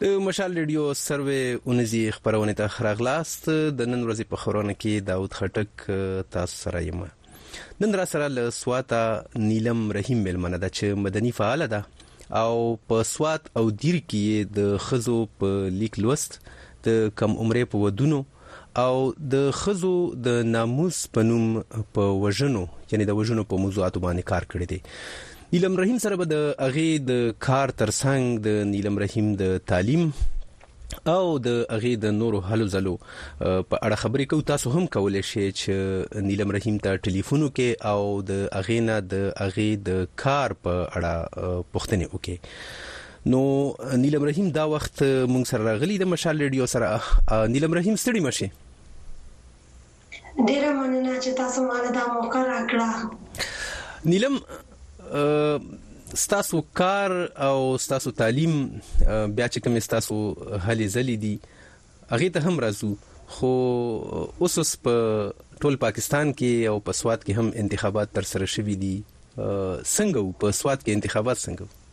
د مشال ریډیو سروې اونیزي خبرونه ته خراغلاست د نن ورځې په خبرونه کې داوود خټک تاسو سره یم نن را سره له سواته نیلم رحیم ملمنه ده چې مدني فعال ده او په سواد او دیر کې د خزو په لیک لوست د کم عمره په ودونو او د خزو د ناموس په نوم په وژنو یعنی د وژنو په موضوعاتو باندې کار کړی دی نیلم رحیم سره به د اغه د کار ترڅنګ د نیلم رحیم د تعلیم او د اغه د نورو هلو زلو په اړه خبرې کو تاسو هم کولای شئ چې نیلم رحیم ته ټلیفون وکړئ او د اغه نه د اغه د کار په اړه پوښتنه وکړئ نو نیلم رحیم دا وخت مونږ سره راغلی د مشال ریډیو سره نیلم رحیم ستړي مشه ډیره مننه چې تاسو مال دا موقع راکړه نیلم ستاسو کار او ستاسو تعلیم بیا چې کوم ستاسو هلې ځلې دي هغه ته هم راځو خو اوس اوس په ټول پاکستان کې او په سواد کې هم انتخابات تر سره شوې دي څنګه په سواد کې انتخابات څنګه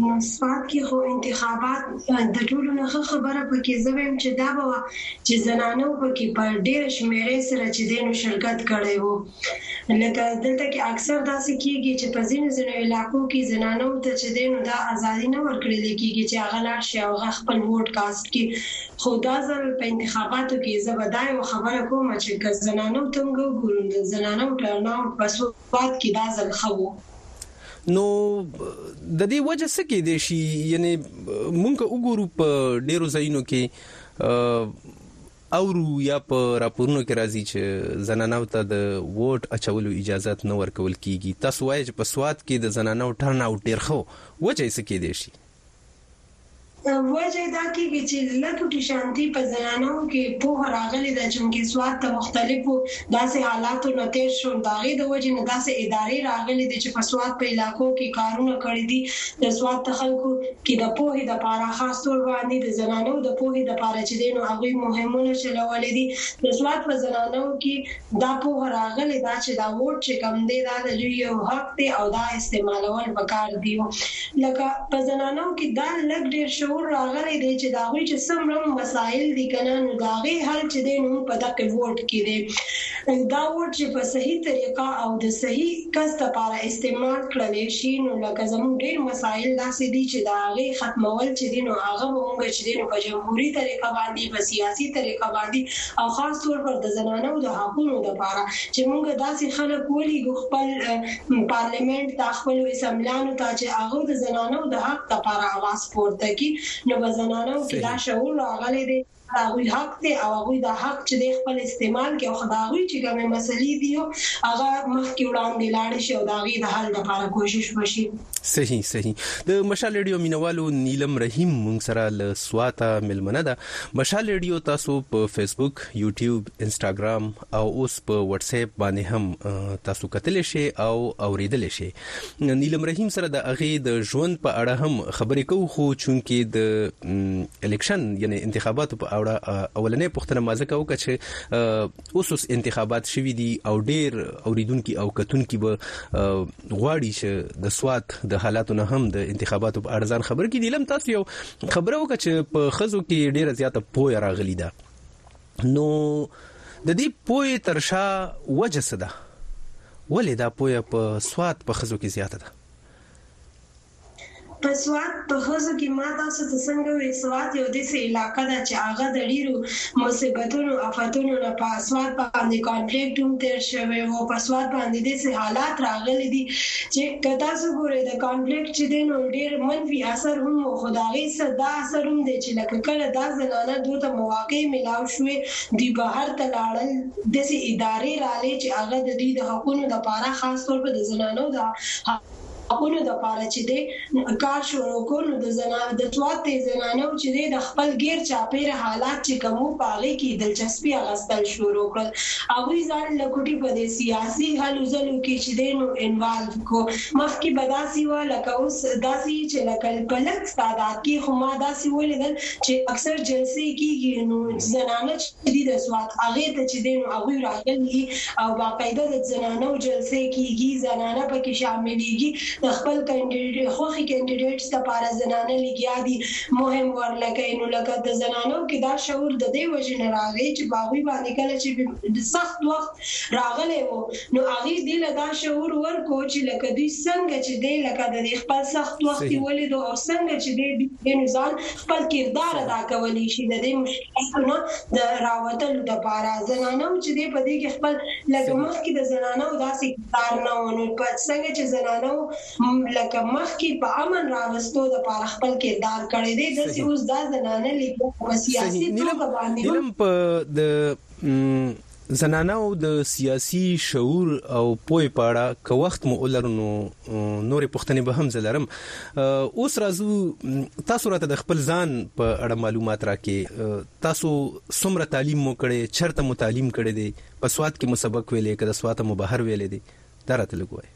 سوات کې خو انتخابات د ټولو نه ښه خبره پکې زه ویم چې دا به وه چې زنانو پکې په ډېر شمیرې سره چې دینو شرکت کړی وو لکه دلته کې اکثر داسې کیږي چې په ځینو ځینو علاقو کې زنانو ته چې دینو دا ازادي نه ورکړل کیږي چې هغه لاړ شي او هغه خپل ووټ کاست کې خو دا ځل په انتخاباتو کې زه به دا یو خبره کوم چې که زنانو ته موږ وګورو د زنانو ټرن آوټ په پات کې دا ځل ښه وو. نو ددې وجه څه کیدی شي یعنی مونږ که وګورو په ډیرو ځایونو کې اورو یا په راپورونو کې راځي چې زنانو ته د ووټ اچولو اجازه نه ورکول کیږي تاسو وایي چې په سواد کې د زنانو ټرن اوټ ډیر خو وجه یې څه کیدی شي وجه یې دا کېږي چې لږ ټوشانتي په زنانهوو کې پوهه راغلې ده، چونکې سوات د مختلفو داسې حالاتو نه تېر شول، د هغې د وجې نه داسې ادارې راغلې دي چې په سوات په علاقو کې کارونه کړي دي، د سوات د خلکو کې د پوهې دپاره خاص طور باندې د زنانهوو د پوهې دپاره چې دی نو هغوی مهمونه چلولې دي، د سوات په زنانهوو کې. دا پوهه راغلې ده چې دا ووټ چې کوم دی دا د دوی یو حق دی او دا استعمالول پکار دیو لکه په زنانو کې دا لږ ډیر شعور راغلی دی چې د هغوی چې څه مړه مسایل دی کنه نو د هغې حل چې دی نو په دقی ووټ کې دی دا ووټ چې په صحیح طریقه او د صحیح کس لپاره استعمال کړل شي نو لکه زموږ ډیر مسایل داسی دی چې د هغې ختمول چې دی نو هغه به موږ چې دی نو په جمهوری طریقه باندی په سیاسی طریقه باندی او خاص طور پر د زنانو د حقونو لپاره چې مونږ داسې خلک وليږو خپل پارليمنټ ته خپلو اسمبليانو ته چې هغه د زنانو د حق لپاره اواز پورته کړي نو په زنانو کې دا شعور راغلی دی دا هغوی حق دی او هغوی دا حق چې دی خپل استعمال کړي او د هغوی چې کومې مسلې دي هغه مخکې وړاندې لاړې شي او د هغوی د حل لپاره کوشش وشي صحیح صحیح د مشال ریډیو مینوالو نیلم رحیم مونږ سره له سواته ملمنه ده مشال ريډيو تاسو په فيسبوک، يوټيوب، انسټاګرام او اوس په واتساپ باندې هم تاسو کتلی شئ او اوریدلی شئ. نیلم رحیم سره د هغه د ژوند په اړه هم خبرې کوو خو چونکی د الیکشن یعنی انتخاباتو په اړه اولنې پوښتنه ما ځکه وکړه چې اوس اوس انتخابات شوي دي او ډیر اوریدونکو او کتونکو به غواړي چې د سواد د حالاتو نه هم د انتخاباتو په اړه ځان خبر کړي. نیلم تاسو یو خبره وکړه چې په خزو کې ډیره زیاته پوهه راغلی ده نو د دې پوهه تر شا وجه څه ده ولې دا پوهه په سواد په خزو کې زیاته ده په سواد په خزو کې ما تاسو ته څنګه وی سواد یو د سه علاقې ده چې هغه د ډیرو مصیبتونو افتونو نه په سواد باندې کانټریکټ هم تیر شوی او په سواد باندې د سه حالات راغلي دي چې کتا سو ګوره د کانټریکټ چې دی نو ډېر منفي اثر هم و، خو د هغې څه دا اثر هم دی چې لکه کله دا زنانه دوئ ته مواقع ملاو شوې، دوی بهر ته لاړل، داسې ادارې راغلې چې هغه د دوی د حقونو د پاره خاص طور په د زنانو د حقونو د پاره چې دی کار شروع کړ، نو د زنانو د څواد ته زنانو چې دی د خپل ګېر چاپېره حالات چې کوم وو په هغې کې يې دلچسپي اغستل شروع کړل، هغوی ځان لکوټي په دې سياسي هلو ځلو کې چې دی نو انوالف کړو. مخکې به داسې وه لکه اوس داسې یې چې لکه په لږ تعداد کې خو ما داسې ولیدل چې اکثر جلسې کیږي نو زنانه چې دي د سوات هغې ته چې دی نو هغوی راغلي یي او باقاعده د زنانو جلسې کیږي زنانه پکې شاملیږي د خپل خوښې کندیډیټس لپاره زنانه لګیا دي مهم ورلکۍ نو لکه د زنانو کې دا شعور ددې وجې نه راغې چې په هغوی باندې کله چې سخت وخت راغلی وو نو هغوی دې له دا شعور ورکو چې لکه دوی څنګه چې دی لکه د دې خپل سخت وخت یې ولیدو او څنګه چې دی دوی دې نو ځان خپل کردار ادا کولی شي د دې مشکلاتو نه د راوتلو د پاره زنانو چې دی په دې کې خپل لکه مخکې د زنانو داسې کردار نه وو نو په څنګه چې زنانو لکه مخکې په امن راوستو د پاره خپل کردار کړی دی داسې اوس دا زنانه لیکو په سیاسي توګه باندې هم په د زنانو د سیاسي شعور او پوهې په اړه که وخت مو ولرو نو نورې پوښتنې به هم زه لرم اوس راځو تاسو راته د خپل ځان په اړه معلومات راکې تاسو څومره تعلیم مو کړی چرته مو تعلیم کړی دی په سواد کې مو سبق ویلې کړه سواد مو بهر ویلې دی دا راته لګوي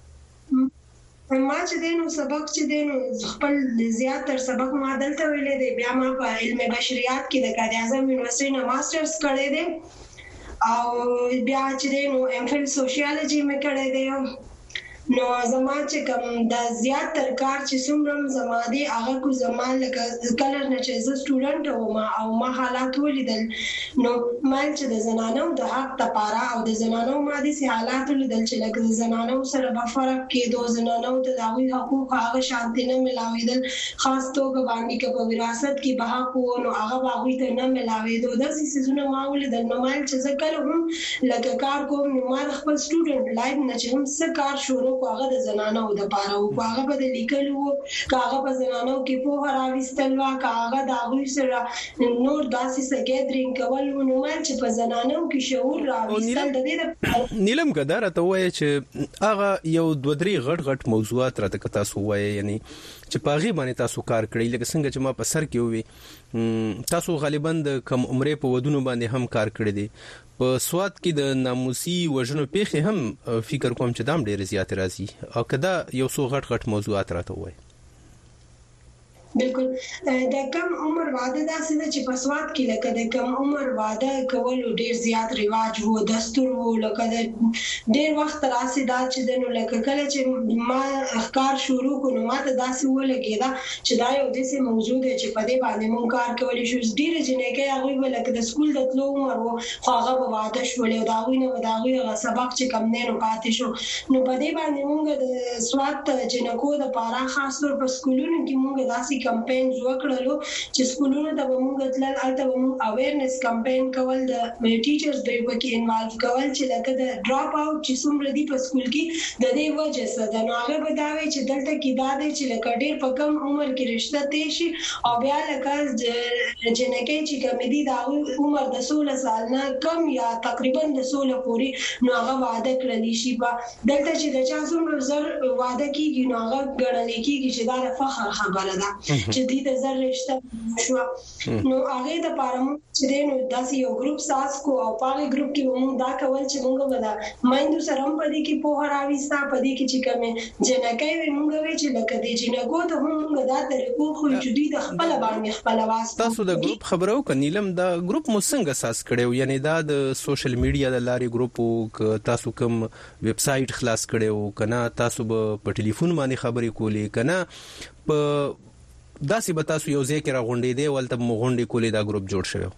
ما چې دی نو سبق چې دی نو خپل زیات تر سبق ما دلته ویلې دی بیا ما په علم بشریات کې د قائد اعظم یونیورسيټي نه ماسترز کړی دی او بیا چې دی نو ایم فل سوشیالوجي مې کړی دی نو زما چې کوم د زیات تر کار چې څومره زما دی هغه کو زما لکه کلر نه چې زه سټوډنټ وم او ما حالات ولیدل نو مل چې د زنانو د حق د پاره او د زنانو ما داسې حالات ولیدل چې لکه د زنانو سره به فرق کیدو، زنانو ته د هغوی حقوق هغه شانتې نه ملاویدل، خاص توګه باندې که په وراثت کې به حق وو نو هغه به هغوی ته نه ملاویدو، داسې څیزونه ما ولیدل، نو مل چې زه کله هم لکه کار کوم نو ما د خپل سټوډنټ لایف نه چې هم څه کار شروع کو هغه د زنانو د پاره وو، که هغه به د لیکلو وو، که هغه به زنانو کې پوهه راویستل وه، که هغه د هغوی سره. نور داسې څه ګیدرینګ کول ونومل چې په زنانو کې شعور راویستل د دې لپاره نیلم که دا راته وایې چې هغه یو دوه درې غټ غټ موضوعات راته که تاسو وایې یعنی چې په هغې باندې تاسو کار کړی لکه څنګه چې ما په سر کې ووي تاسو غالبا د کم عمرې په ودونو باندې هم کار کړی دی په سواد کې د ناموسي وژنو پیښې هم فکر کوم چې دام ډېر زیات راځي او کدا یو څو غټ غټ موضوعات راته وای بلکل د کم عمر واده داسې ده چې په سوات کې لکه د کم عمر واده کولو ډیر زیات رواج وو دستور وو لکه د ډیر وخت راهسې دا چې ده نو لکه کله چې ما ښکار شروع کړو نو ماته داسې ولګیده چې دا یو داسې موضوع ده چې پدې باندې مونږ کار کولی شو ډیرې جینکۍ هغوی به لکه د سکول د تلو عمر وو خو هغه به واده شولې او د هغوی نه به د هغوی هغه سبق چې کوم دی نو پاتې شو نو په دې باندې مونږ د سوات د جینکو د پاره خاص طور په سکولونو کې مونږ داسې کمپینز وکړلو چې سکولونو ته به مونږ تلل هلته به مونږ اویرنس کمپین کول د ټیچرز به یو په کې انوالف کول چې لکه د ډراپ اوټ چې څومره دي په سکول کې د دې وجه څه ده نو هغه به دا وی چې دلته کې دا دی چې لکه ډیر په کم عمر کې رشته تیر شي او بیا لکه جینکې چې کمې دي د هغوی عمر د سوله سال نه کم یا تقریبا د سوله پورې نو هغه وعده کړلی شي په دلته چې د چا څومره زر وعده کیږي نو هغه ګڼل کیږي چې دا د فخر خبره ده چې دې د زر رشته شو نو هغه د پاره مو چې دې نو داسې یو ګروپ ساز کو او پاره ګروپ کې مو دا کول چې موږ ولا مایندو سره هم پدې کې په هراوي ستا پدې کې چې کومه جنکۍ وې مونږ وې چې لکه دې جنکو ته هم مونږ دا طريقو ښويو چې دوی د خپله باندې خپل اواز پورته کړي. تاسو د ګروپ خبره وکړه نیلم دا ګروپ مو څنګه اساس کړی وو یعنی دا د سوشل میډیا د لارې ګروپ وو که تاسو کوم ویب سایټ خلاص کړی وو که نه تاسو به په ټلیفون باندې خبرې کولې که نه په داسې به تاسو یو ځای کې راغونډیدی او هلته به مو غونډې کولې دا ګروپ جوړ شوی وو.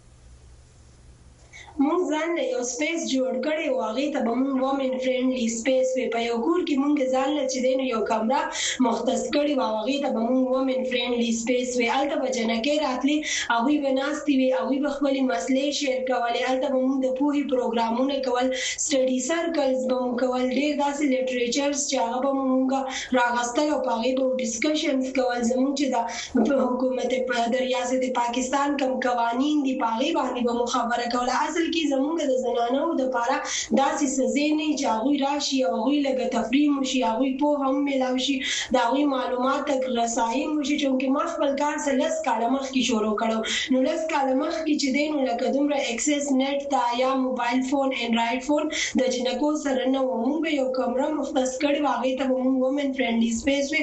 مونږ ځان له یو سپیس جوړ کړی او هغی ته به مونږ وومین فرینډلی سپیس وی په یو کور کی مونږ ځان له چی دی نو یو کمره مختص کړی وه او هغی ته به مونږ وومین فرینډلی سپیس وی هلته به جنکی راتلی هغوی به ناستی وی هغوی به خپلی مسلی شیر کولی هلته به مونږ د پوهی پروګرامونه کول سټډی سرکلز به مو کول ډیر داسی لټریچرز چی هغه به مو مونږ راغستل او په هغی به مو ډیسکشنز کول زمونږ چی د په حکومت پرد ریاض د پاکستان کوم قوانین دی په هغی باندی به مو خبره کوله اصل کی زمونږ د زنانوو د پاره داسی څه ځای نه چی هغوی راشی او هغوی لږه تفریح مو شی هغوی پوهه هم میلاو شی د هغوی معلومات تک رسایی مو شی چونکی ما خپل کار څه لس کاله مخکی شروع کړو نو لس کاله مخکی چی دی نو لکه دومره اکسیس نیټ ته یا موبایل فون انډرایډ فون د جنکو سره نه وو مونږ به یو کمره مختص کړی وه هغی ته به مونږ وومن فرینډلی سپیس وی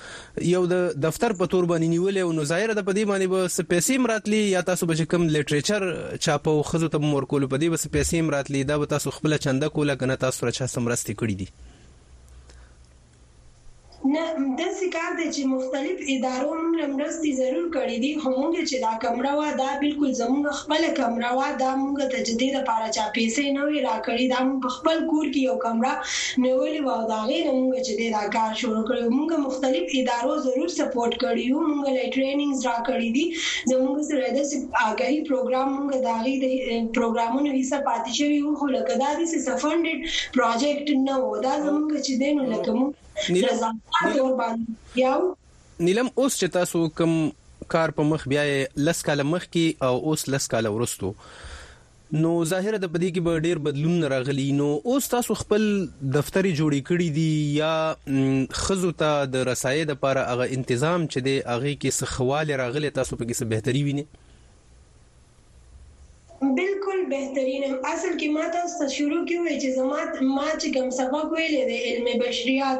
یو د دفتر په تور باندې نیولې او نو ظاهر ده په دې باندې به څه پیسې هم راتلې یا تاسو به چې کوم لیټریچر چاپه او ښځو ته به ورکولو په دې به څه پیسې هم راتلې دا به تاسو خپله چنده کوله که نه تاسو سره چا څه مرستې کړي دي نه داسې کار دی چې مختلف ادارو موږ له مرستې ضرور کړي دي خو موږ چې دا کمره وه دا بلکل زموږ خپله کمره وه دا موږ ته چې دې لپاره چا پیسې نه وې راکړي دا موږ په خپل کور کې یو کمره نیولی وه او د هغی نه مونږ چه دی دا کار شروع کړی وو مونږ مختلف ادارو ضرور سپورټ کړی یو مونږ له ټریننګز راکړی دی زمونږ سره داسی اګهی پروګرام مونږ د هغی د پروګرامونو حصه پاتی شوی یو خو لکه دا داسی څه فنډډ پراجیکټ نه وو دا زمونږ چه دی نو لکه مونږ د زعفران تور باندی لګیا وو. نیلم اوس چه تاسو کوم کار په مخ بیایی لس کاله مخکی او اوس لس کاله وروسته نو ظاهره ده په دې کې به ډېر بدلونونه راغلي نو اوس تاسو خپل دفتر جوړې کړي دي یا خزو ته د رسایې د پاره هغه انتظام چې دی هغه کې سخواله راغلي تاسو په کې څه بهتري ویني بالکل بهترین هم اصل کې ما تاسو ته شروع کې وې چې زما ما چې کوم سبق ویلې د علم بشریات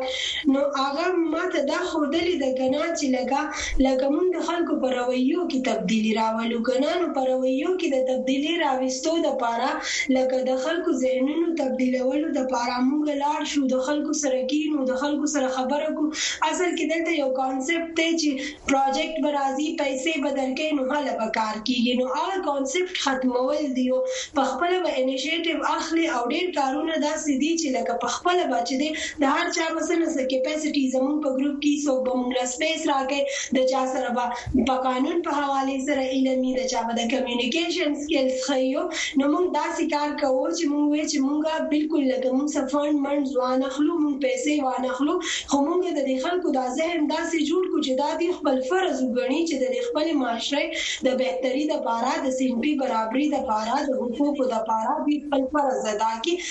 نو هغه ما ته دا خودلې د کنا چې لګا لکه مونږ د خلکو په رويو کې تبديلي راولو کنه نو په رويو کې د تبديلي راوستو دپاره لکه د خلکو ذهنونو تبديلولو دپاره مونږ لاړ شو د خلکو سره کينو د خلکو سره خبره کو اصل کې دلته يو کانسپټ دی چې پراجکټ به راځي پيسې به درکوي نو هله به کار کيږي نو هغه کانسپټ ختمول دي او پخپله به انيشيټيو اخلې او ډير کارونه داسې دي چې لکه پخپله به چې دی د هر چا به څنه څه کیپسټی زموږ په ګروپ کی څوک به موږ له سپیس راکی د چا سره به په قانون په حوالی سره علم یی د چا به د کمیونیکیشن سکیلز ښه یو نو موږ داسی کار کوو چی موږ وی چی موږ بلکل لکه موږ څه فنډ منډز وانه اخلو موږ پیسی وانه اخلو خو موږ د دی خلکو دا ذهن داسی جوړ کړو چی دا دوی خپل فرض وګڼی چی د دی خپلی معاشری د بهتری لپاره د صنفی برابری لپاره د حقوقو لپاره دوی خپل فرض ادا کړي.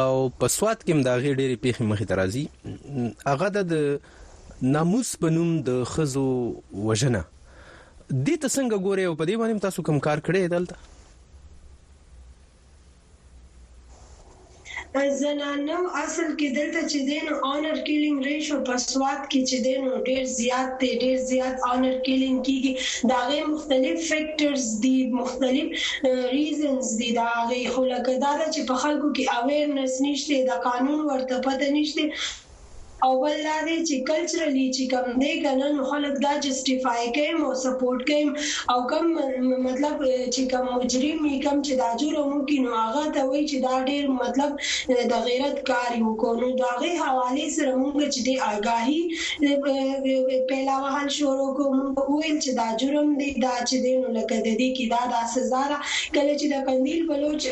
او په سواد کې هم د هغې ډېرې پیښې مخې ته راځي هغه د ناموس په نوم د خزو وژنه دې ته څنګه ګوري او په دې باندې تاسو کوم کار کړی دلته زنانو اصل کې دلته چې دینو اونر کیلینګ ریشو په سواد کې چې دینو ډیر زیات دی ډیر زیات اونر کیلینګ کیږي دا غي مختلف فیکټرز دي مختلف ریزنز دي دا غي خو لکه دا ده چې په خلکو کې اوير نس نشته د قانون ورته پته نشته او بل دا دی چې کلچرلي چې کوم دی کنه نو خلک دا جسټيفاي کيم او سپورټ کيم او کوم مطلب چې کوم مجرم وي کوم چې دا جرم وکړي نو هغه ته وایي چې دا ډير مطلب د غيرت کار يې وکړو نو د هغه حوالې سره مونږ چې دی اګاهي پيلا وهل شروع کړو مونږ ته وويل چې دا جرم دی دا چې دی نو لکه د دې کې دا دا سزا ده کله چې د قنديل بلوچ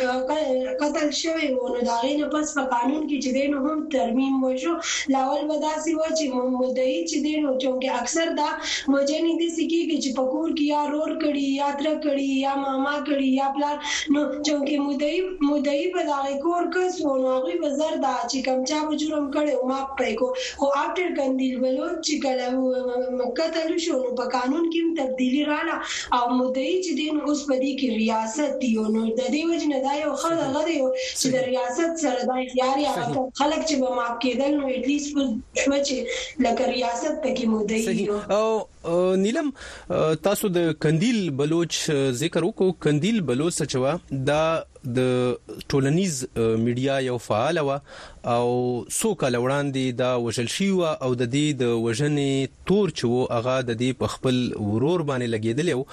قتل شوی وو نو د هغې نه پس په قانون کې چې دی نو هم ترميم وشو لاول به داسې وه چې مدعي چې دی نو چونکه اکثر دا وجنې داسې کيږي چې په کور کې يا رور کړي يا تره کړي يا ماما کړي يا پلار نو چونکه مدعي مدعي به د هغې کور کس وو نو هغوی به زر دا چې کوم چا به جرم کړی وو معاف به يې کو خو افټر قندیل بلوچ چې کله قتل وشو نو په قانون کې هم تبدیلي راله او مدعي چې دی نو اوس په دې کې ریاست دی او نو د دې وجې نه دا یو ښه دغه دی چې د ریاست سره دا اختیار یا هغه خلک چې به معاف کیدل نو ایټلیسټ پوه شوه چې لکه ریاست پکې مدعي دی نیلم تاسو د قندیل بلوچ ذکر وکړو قندیل بلوچ سچوا دا د ټولنیز میډیا یو فعال وه او څو کاله وړاندې دا وژل شوی و او د دې د وژنې تور چې وو هغه د دې په خپل ورور باندې لګیدلی و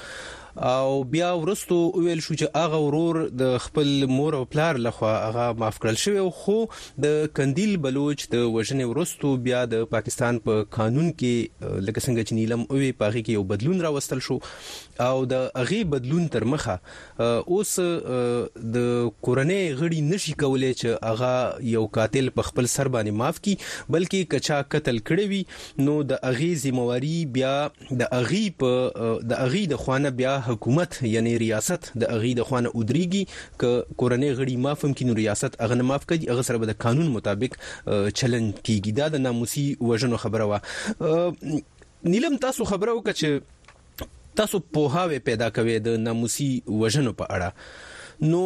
او بیا ورستو ویل شو چې هغه ورور د خپل مور او پلار لخوا هغه معاف کړل شوی خو د کندیل بلوچ د وژنې ورستو بیا د پاکستان په پا قانون کې لکه څنګه چې نیلم اوې پاغي کې یو بدلون راوستل شو او د اغه بدلون تر مخه اوس د کورنۍ غړي نشي کولای چې هغه یو قاتل په خپل سر باندې معاف کی بلکې کچا قتل کړی وي نو د اغي ذمہواری بیا د اغي په د اغي د خوانه بیا حکومت یعنی ریاست د اغي د خوانه ودریږي ک کورنۍ غړي معاف هم کینو ریاست هغه نه معاف کوي هغه سره به د قانون مطابق چلن کیږي دا د ناموسي وژنو خبره وا نیلم تاسو خبره وکړه چې تاسو پوهاوی پیدا کوي د ناموسي وژنو په اړه نو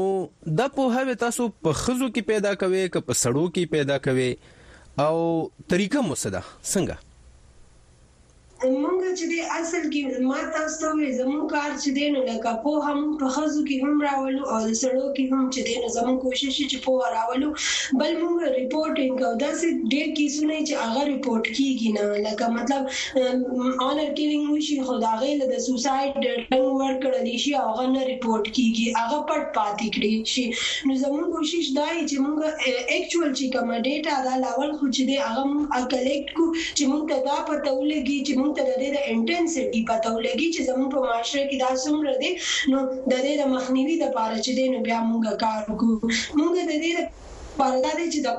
دا پوهاوی تاسو په خزو کې پیدا کوي که په سړو کې پیدا کوي او طریقه مو څه ده څنګه مونږ چې دی اصل کې ما تاسو ته وې زموږ کار چې دی نو لکه پوهه مونږ په ښځو کې هم راولو او د سړو کې هم چې دی نو زموږ کوشش چې پوهه راولو بل مونږ رپورټینګ او داسې ډېر کیسونه چې هغه رپورټ کیږي نه لکه مطلب آنر کیلینګ وشي خو د هغې نه د سوسايډ ډرنګ ورکړل شي او هغه نه رپورټ کیږي هغه پټ پاتې کړي شي نو زموږ کوشش دا یی چې موږ اکچوال چې کومه ډیټا ده لاول خو چې دی هغه موږ کلیکټ کو چې موږ ته دا پته ولګي چې موږ ته د دې د انټنسټي پته ولګي چې زموږ په معاشره کې دا څومره دی نو د دې د مخنیوي لپاره چې دی نو بیا موږ کار وکړو موږ د دې پر دا دی چې د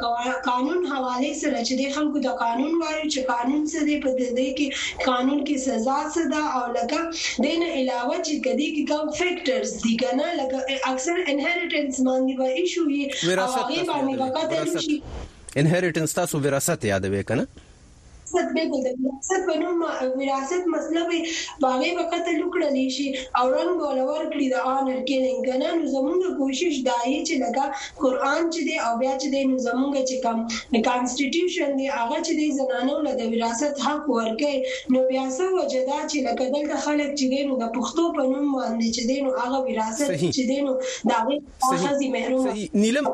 قانون حوالې سره چې دې خلکو ته قانون وایو چې قانون څه دی په دې کې قانون کې سزا څه ده او لکه دې نه علاوه چې که دې کې کوم فکټرز دي که نه لکه اکثر انهریټنس باندې به ایشو وي او هغې باندې به قتل وشي. انهریټنس تاسو وراثت یادوې که نه؟ ریاست بلکل د وراثت په نوم وراثت مسله به په هغې به قتل وکړل شي او رنګ به له ورکړي د آنر کیلنګ که نه نو زمونږ کوشش دا یی چې لکه قرآن چې دی او بیا چې دی نو زمونږ چې کوم کانسټیټیوشن دی هغه چې دی زنانو له د وراثت حق ورکړي نو بیا څه وجه ده چې لکه دلته خلک چې دی نو د پښتو په نوم باندې چې دی نو هغه وراثت چې دی نو د هغې صحیح نیلم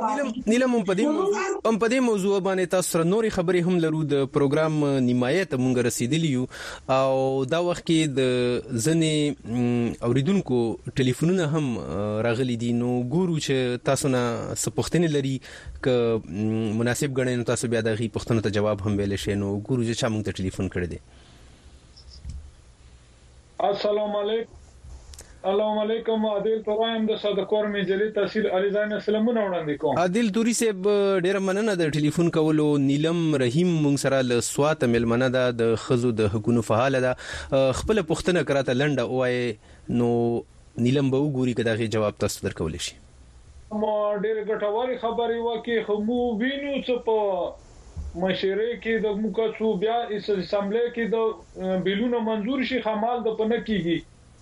نیلم هم په دې موضوع هم په دې موضوع باندې تاسو سره نورې خبرې هم لرو د پروګرام نیمایه ته مونږ رسیدلی یو او دا وخت کې د ځنې اوریدونکو ټلیفونونه هم راغلي دي نو ګورو چې تاسو نه سپوښتنې لري ک مناسب غنئ نو تاسو بیا دغه پوښتنه ته جواب هم ویل شئ نو ګورو چې چا مونږ ته ټلیفون کړی دی اسلام علیکم اللهم علیکم عادل تورا یم د ساده کور می جلی تحصیل علی ځای نه سلامونه وړاندې کوم عادل توري صاحب ډیره مننه د ټلیفون کولو نیلم رحیم مونږ سره له سوات ملمنه ده د خزو د حقونو فعال ده خپل پښتنه کراته لنډه وای نو نیلم به وګوري کدا غي جواب تاسو درکول شي ما ډېرې ګټورې خبرې وکړې خو موږ وینو چې په مشرۍ کې د موږ هڅو بیا اسمبلۍ کې د بلونه منظور شي همالته په نه کېږي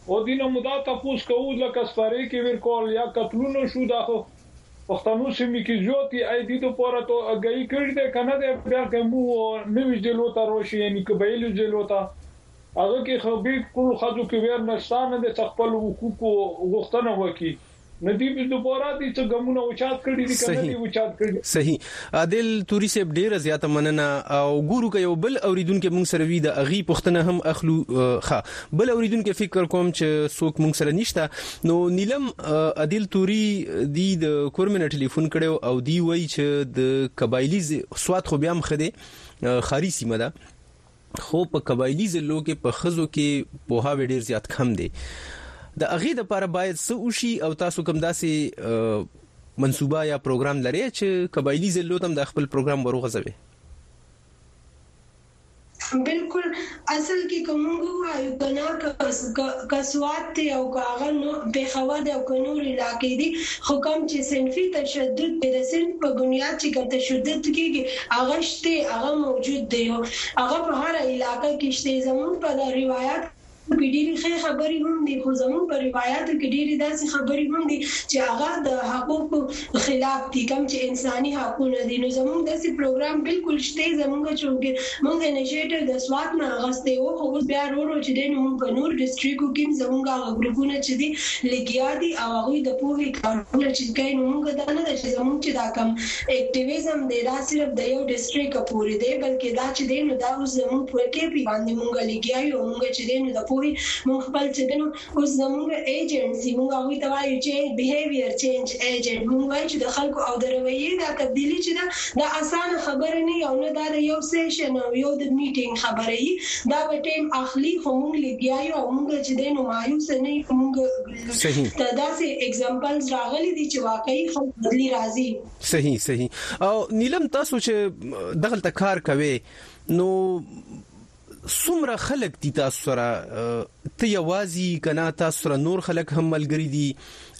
او دې نه موږ دا تپوس کوو لکه سپرې کې ویر کول یا قتلونه شو دا خو پښتنو سیمې کې زیات دي ایا دې دپاره تو اګاهي کړې ده که نه ده بیا که موږ نوي ضلعو ته راشي یعنې قبایلو ضلعو ته هغه کې خو بلکل ښځو کې ویر نشته نه ده چې خپل حقوقو غوښتنه وکړي. نه دی به دوباره دی څه ګمونه اوچات کړی دی کنه دی اوچات کړی صحیح عادل توري صاحب ډیر زیاته مننه او ګورو که یو بل اوریدونکو مونږ سره وی د اغي پښتنه هم اخلو ښه بل اوریدونکو فکر کوم چې څوک مونږ سره نشته نو نیلم عادل توري دی د کورمنه ټلیفون کړو او دی وای چې د قبایلی سواد خو بیا هم خده خاري سیمه ده خو په قبایلي ضلعو کې په ښځو کې پوهاوی ډیر زیات کم دی د هغې لپاره باید څه وشي او تاسو کوم داسې منصوبه یا پروګرام لري چې قبایلی ضلعو تم د خپل پروګرام وروغځوي بالکل اصل کې کوم وایو کنه کسوات ته او کاغه نو په خوا د او کنور علاقې دي خو کوم چې سنفي تشدد د سن په بنیاد چې کوم تشدد کیږي هغه شته هغه موجود دی او هغه په هره علاقه کې شته زموږ په دا روایات کې ډېری ښې خبرې هم دي خو زموږ په روایاتو کې ډېری داسې خبرې هم دي چې هغه د حقوقو خلاف دي کوم چې انساني حقونه دي نو زموږ داسې پروګرام بالکل شته زموږ چونکه موږ انیشیټیو د سوات نه اغستی وو خو اوس بیا رو رو چې دی نو موږ په نور ډسټریکو کې زموږ هغه ګروپونه چې دي لګیا دي او هغوی د پوهې کارونه چې کوي نو موږ دا نه ده چې زموږ چې دا کوم اکټیویزم دی دا صرف د یو ډیسټریکه پوری دی بلکه دا چی دی نو دا اوس زمونږ پر ټی پی باندی مونږ لګیا یو او مونږ چی دی نو د پوهی مونږ خپل چی دی نو اوس زمونږ ایجنټس دی مونږ هغوی ته وایو چی بیهیویر چینج ایجنټ مونږ وایو چی د خلکو او د رویی دا تبدیلی چی ده دا اسانه خبره نه یی او نه دا د یو سیشن او یو د میټینګ خبره یی دا به ټیم اخلی خو مونږ لګیا یو او مونږ چی دی نو مایوسه نه یو مونږ صحیح. ته داسې اګزامپلز راغلي دي چې واقعي خلک بدلي راځي. صحیح صحیح او نیلم تاسو چې دغلته کار کوي نو څومره خلک دي تاسو سره ته یوازي کنا تاسو سره نور خلک هم ملګری دي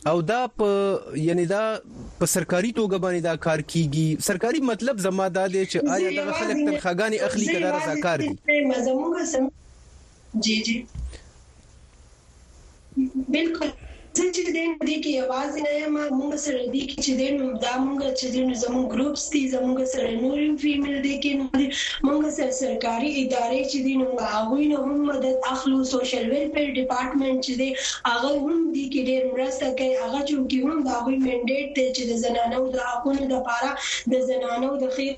او دا په یعنی دا په سرکاري توګه باندې دا کار کیږي سرکاري مطلب زما دا دی چې آیا دا خلک تنخواګانی اخلي کړه رضاکار دي جی جی بالکل زه چې دې دې کې یوازې نه یم موږ سره دې کې چې دې نو دا موږ چې دې نو زموږ ګروپس دي زموږ سره نور فیمیل دې کې نو دې موږ سره سرکاري ادارې چې دې نو هغه نه هم مدد اخلو سوشل ویلفیر ډپارټمنټ چې دې هغه هم دې کې ډېر مرسته کوي هغه چې هم دا غوي منډیټ دی چې د زنانو د حقوقو لپاره د زنانو د خیر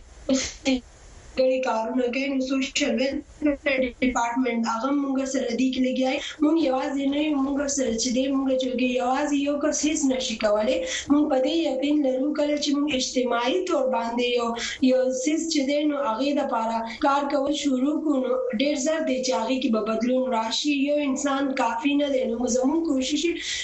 کړي کارونه کوي نو سوشل ویلفیر ډیپارټمنټ هغه هم موږ سره دي کې لګیا یې موږ یوازې نه یو موږ سره چې دی موږ چې کې یوازې یو کس هیڅ نه شي کولی موږ په دې یقین لرو کله چې موږ اجتماعي طور باندې یو یو څیز چې دی نو هغې لپاره کار کول شروع کړو نو ډیر زر دی چې هغې کې به بدلون راشي یو انسان کافي نه دی نو زموږ کوشش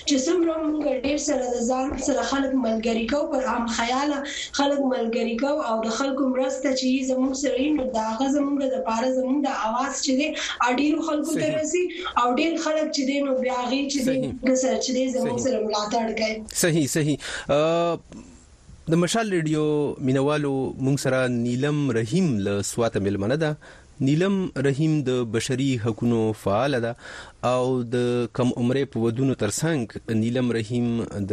چې څومره موږ ډیر سره د ځان سره خلک ملګري کوو پر هم خیاله خلک ملګري کوو او د خلکو مرسته چې يي زموږ سره يي نو د هغه زموږ د پاره زموږ د اواز چې دی هغه ډيرو خلکو ته رسي او ډير خلک چې دی نو بيا هغه چې دی د سره چې دی زموږ سره ملاتړ کوي صحیح صحیح د مشال ریډیو مینوالو مونږ سره نیلم رحیم له سواته ملمنه ده نیلم رحیم د بشري حقونو فعاله ده او د کم عمرې په ودونو ترڅنګ نیلم رحیم د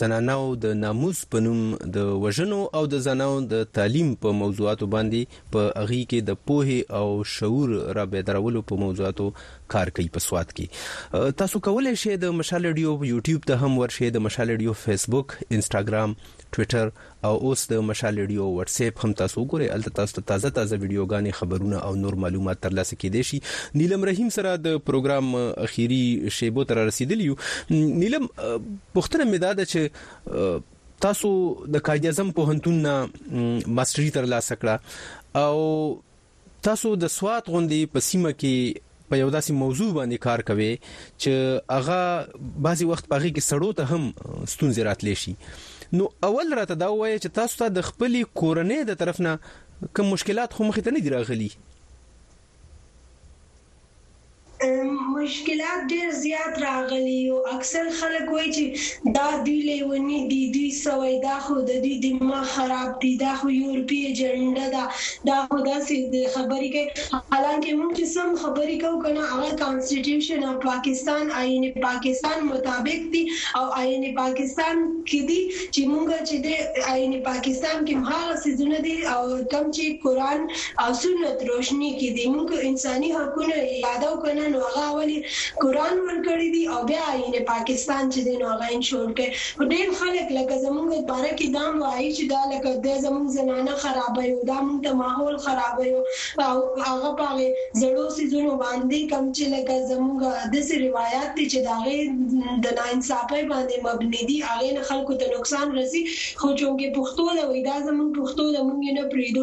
زنانو د ناموس په نوم د وژنو او د زنانو د تعلیم په موضوعاتو باندې په اغي کې د پوهې او شعور را بیدارولو په موضوعاتو کار کوي په سواد کې تاسو کولای شئ د مشال ډیو یوټیوب ته هم ورشئ د مشال ډیو فیسبوک انستګرام ټوئیټر او اوس د مشال ريډيو واټسيپ هم تاسو وګورئ هلته تاسو ته تازه تازه ويډيوګانې خبرونه او نور معلومات ترلاسه کيدای شي نيلم رحيم سره د پروګرام اخيري شيبو ته رارسيدلی يو نيلم پوښتنه مې دا ده چې تاسو د قائد اعظم پوهنتون نه ماستري ترلاسه کړه او تاسو د سوات غوندې په سیمه کې په یو داسې موضوع باندې کار کوي چې هغه بعضی وخت پاغي کې سړو ته هم ستونزې راتلی شي نو اول راته دا وایي چې تاسو ته د خپل کورنۍ د طرف نه کوم مشکلات خو مخ ته نه دی راغلي مشکلات ډیر زیات راغلي او اکثر خلک وایي چې دا دوی لیوني دي، دوی څه وایي، دا خو د دوی دماغ خراب دي، دا خو یورپي ایجنډا ده، دا خو داسې خبرې کوي، حالانکه موږ چې څه هم خبرې کوو که نه هغه کانسټیټیوشن او پاکستان آیین پاکستان مطابق دي او آیین پاکستان کې دي چې موږ چې دې آیین پاکستان کې هماغه څیزونه دي کوم چې قرآن او سنت روشنی کی دی موږ انسانی حقونه یادو کنه نو هغه اول یی قران ورکړی دی او بیا آیین پاکستان چی دی نو هغه انشور کړی خو ډیر خلک لکه زموږ باره کی دام وایی چی دا لکه دا زموږ زنانه خرابوی او دا موږ ته ماحول خرابوی او هغه په هغه زړو څیزونو باندی کوم چی لکه زموږ داسی روایات دی چی د هغه د نا انصافی باندی مبنی دی هغه نه خلکو ته نقصان رسی خو چونکی پښتو ده وایی دا زموږ پښتو ده موږ یی نه پریږدو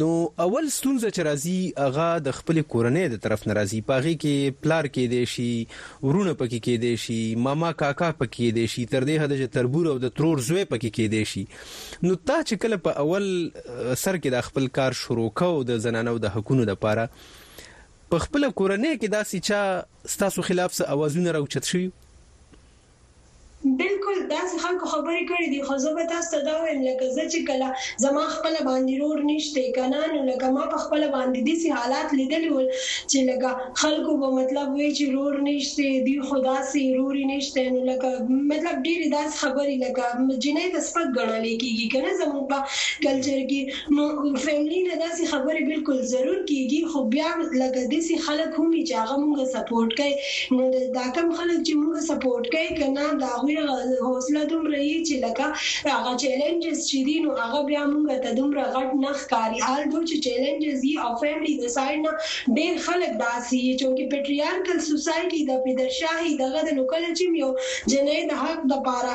نو اول ستونزه چې راځي هغه د خپلې کورنۍ د طرف نه راځي په هغې کې پلار کېدای شي وروڼه پکې کېدای شي ماما کاکا پکې کېدای شي تر دې حده چې تربور او د ترور زوی پکې کېدای شي نو تا چې کله په اول سر کې دا خپل کار شروع کوو د زنانو د حقونو لپاره په خپل کورنۍ کې داسې چا ستاسو خلاف څه اوازونه راوچت شوي بلکل داسی خلکو خبری کړی دی خو زه به تاسو ته دا ویم لکه زه چی کله زما خپله باندی رور نشته کنه نو لکه ما په خپله باندی دسی حالات لیدلی ول چی لکه خلکو به مطلب وی چی رور نشته دی خو داسی روری نشته نو لکه مطلب ډیری داسی خبری لکه جنۍ ته سپک ګڼلی کیږی کنه زموږ په کلچر کی فیملی نه داسی خبری بلکل ضرور کیږی خو بیا لکه دسی خلک هم وی چی هغه مونږ سپورټ کوی نو داکم خلک چی مونږ سپورټ کوی کنه دهغوی حوصله دومره یی چی لکه هغه چیلنجز چی دی نو هغه بیا مونږ ته دومره غټ نه ښکاری آلدو چی چیلنجز یی او فیملی د سایډ نه ډیر خلک داسی یی چونکی پیټریارکل سوسایټی ده پیدرشاهی دغه ده نو کله چی هم یو جنی د حق دپاره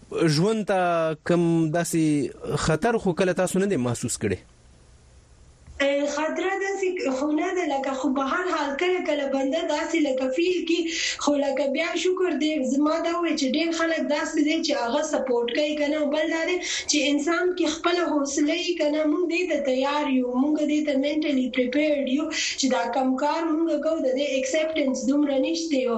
ژوند ته کوم داسې خطر خو کله تاسو نه دی محسوس کړی؟ خطره داسې خو نه ده لکه خو په هر حال کله کله بنده داسې لکه فیل کړي خو لکه بیا شکر دی ما دا وویل چې ډیر خلک داسې دی چې هغه سپورټ کوي کنه او بل دا دی چې انسان کې خپله حوصله وي کنه مونږ دې ته تیار یو مونږ دې ته مینټلي پریپیرډ یو چې دا کوم کار مونږ کوو ددې اکسیپټنس دومره نشته او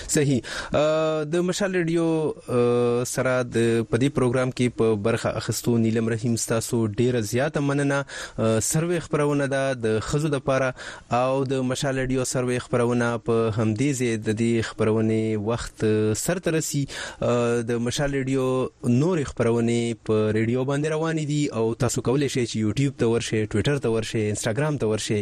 صحیح د مشال ریډیو سره د پدی پروګرام کې په برخه اخستو نیلم رحیم تاسو ډیره زیاته مننه سروي خبرونه ده د خزو د پاره او د مشال ریډیو سروي خبرونه په همدې زید د دې خبرونه وخت سر ترسي د مشال ریډیو نور خبرونه په ریډیو باندې روان دي او تاسو کولای شئ چې یوټیوب ته ورشئ ټوئیټر ته ورشئ انستګرام ته ورشئ